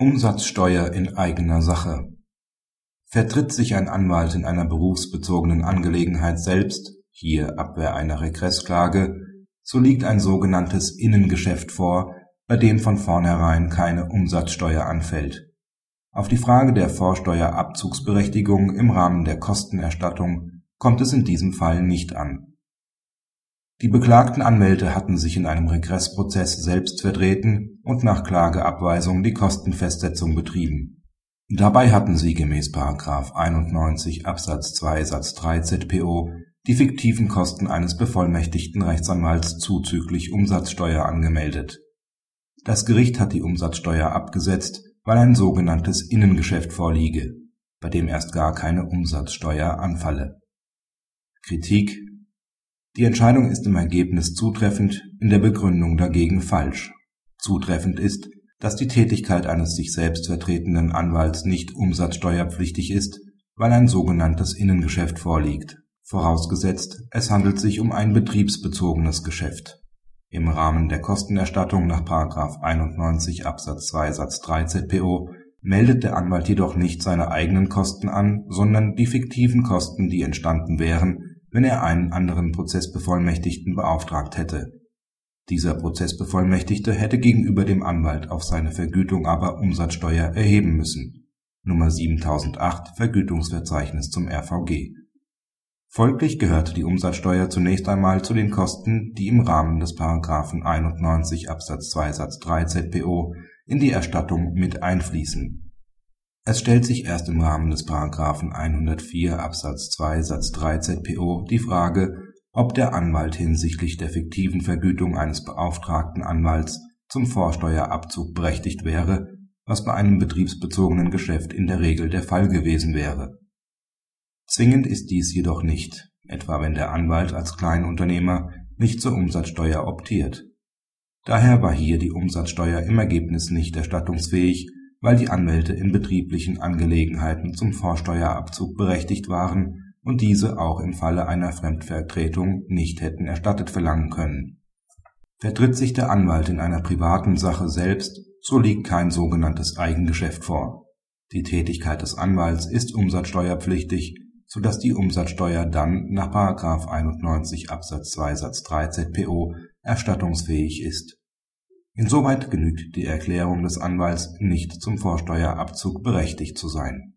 Umsatzsteuer in eigener Sache Vertritt sich ein Anwalt in einer berufsbezogenen Angelegenheit selbst (hier Abwehr einer Regressklage), so liegt ein sogenanntes Innengeschäft vor, bei dem von vornherein keine Umsatzsteuer anfällt. Auf die Frage der Vorsteuerabzugsberechtigung im Rahmen der Kostenerstattung kommt es in diesem Fall nicht an. Die beklagten Anwälte hatten sich in einem Regressprozess selbst vertreten und nach Klageabweisung die Kostenfestsetzung betrieben. Dabei hatten sie gemäß § 91 Absatz 2 Satz 3 ZPO die fiktiven Kosten eines bevollmächtigten Rechtsanwalts zuzüglich Umsatzsteuer angemeldet. Das Gericht hat die Umsatzsteuer abgesetzt, weil ein sogenanntes Innengeschäft vorliege, bei dem erst gar keine Umsatzsteuer anfalle. Kritik Die Entscheidung ist im Ergebnis zutreffend, in der Begründung dagegen falsch. Zutreffend ist, dass die Tätigkeit eines sich selbst vertretenden Anwalts nicht umsatzsteuerpflichtig ist, weil ein sogenanntes Innengeschäft vorliegt, vorausgesetzt es handelt sich um ein betriebsbezogenes Geschäft. Im Rahmen der Kostenerstattung nach § 91 Absatz 2 Satz 3 ZPO meldet der Anwalt jedoch nicht seine eigenen Kosten an, sondern die fiktiven Kosten, die entstanden wären, wenn er einen anderen Prozessbevollmächtigten beauftragt hätte dieser Prozessbevollmächtigte hätte gegenüber dem Anwalt auf seine Vergütung aber Umsatzsteuer erheben müssen (Nummer 7008 Vergütungsverzeichnis zum RVG). Folglich gehört die Umsatzsteuer zunächst einmal zu den Kosten, die im Rahmen des § 91 Absatz 2 Satz 3 ZPO in die Erstattung mit einfließen. Es stellt sich erst im Rahmen des § 104 Absatz 2 Satz 3 ZPO die Frage ob der Anwalt hinsichtlich der fiktiven Vergütung eines beauftragten Anwalts zum Vorsteuerabzug berechtigt wäre, was bei einem betriebsbezogenen Geschäft in der Regel der Fall gewesen wäre. Zwingend ist dies jedoch nicht, etwa wenn der Anwalt als Kleinunternehmer nicht zur Umsatzsteuer optiert. Daher war hier die Umsatzsteuer im Ergebnis nicht erstattungsfähig, weil die Anwälte in betrieblichen Angelegenheiten zum Vorsteuerabzug berechtigt waren und diese auch im Falle einer Fremdvertretung nicht hätten erstattet verlangen können. Vertritt sich der Anwalt in einer privaten Sache selbst, so liegt kein sogenanntes Eigengeschäft vor. Die Tätigkeit des Anwalts ist umsatzsteuerpflichtig, so dass die Umsatzsteuer dann nach 91 Absatz 2 Satz 3 ZPO erstattungsfähig ist. Insoweit genügt die Erklärung des Anwalts nicht zum Vorsteuerabzug berechtigt zu sein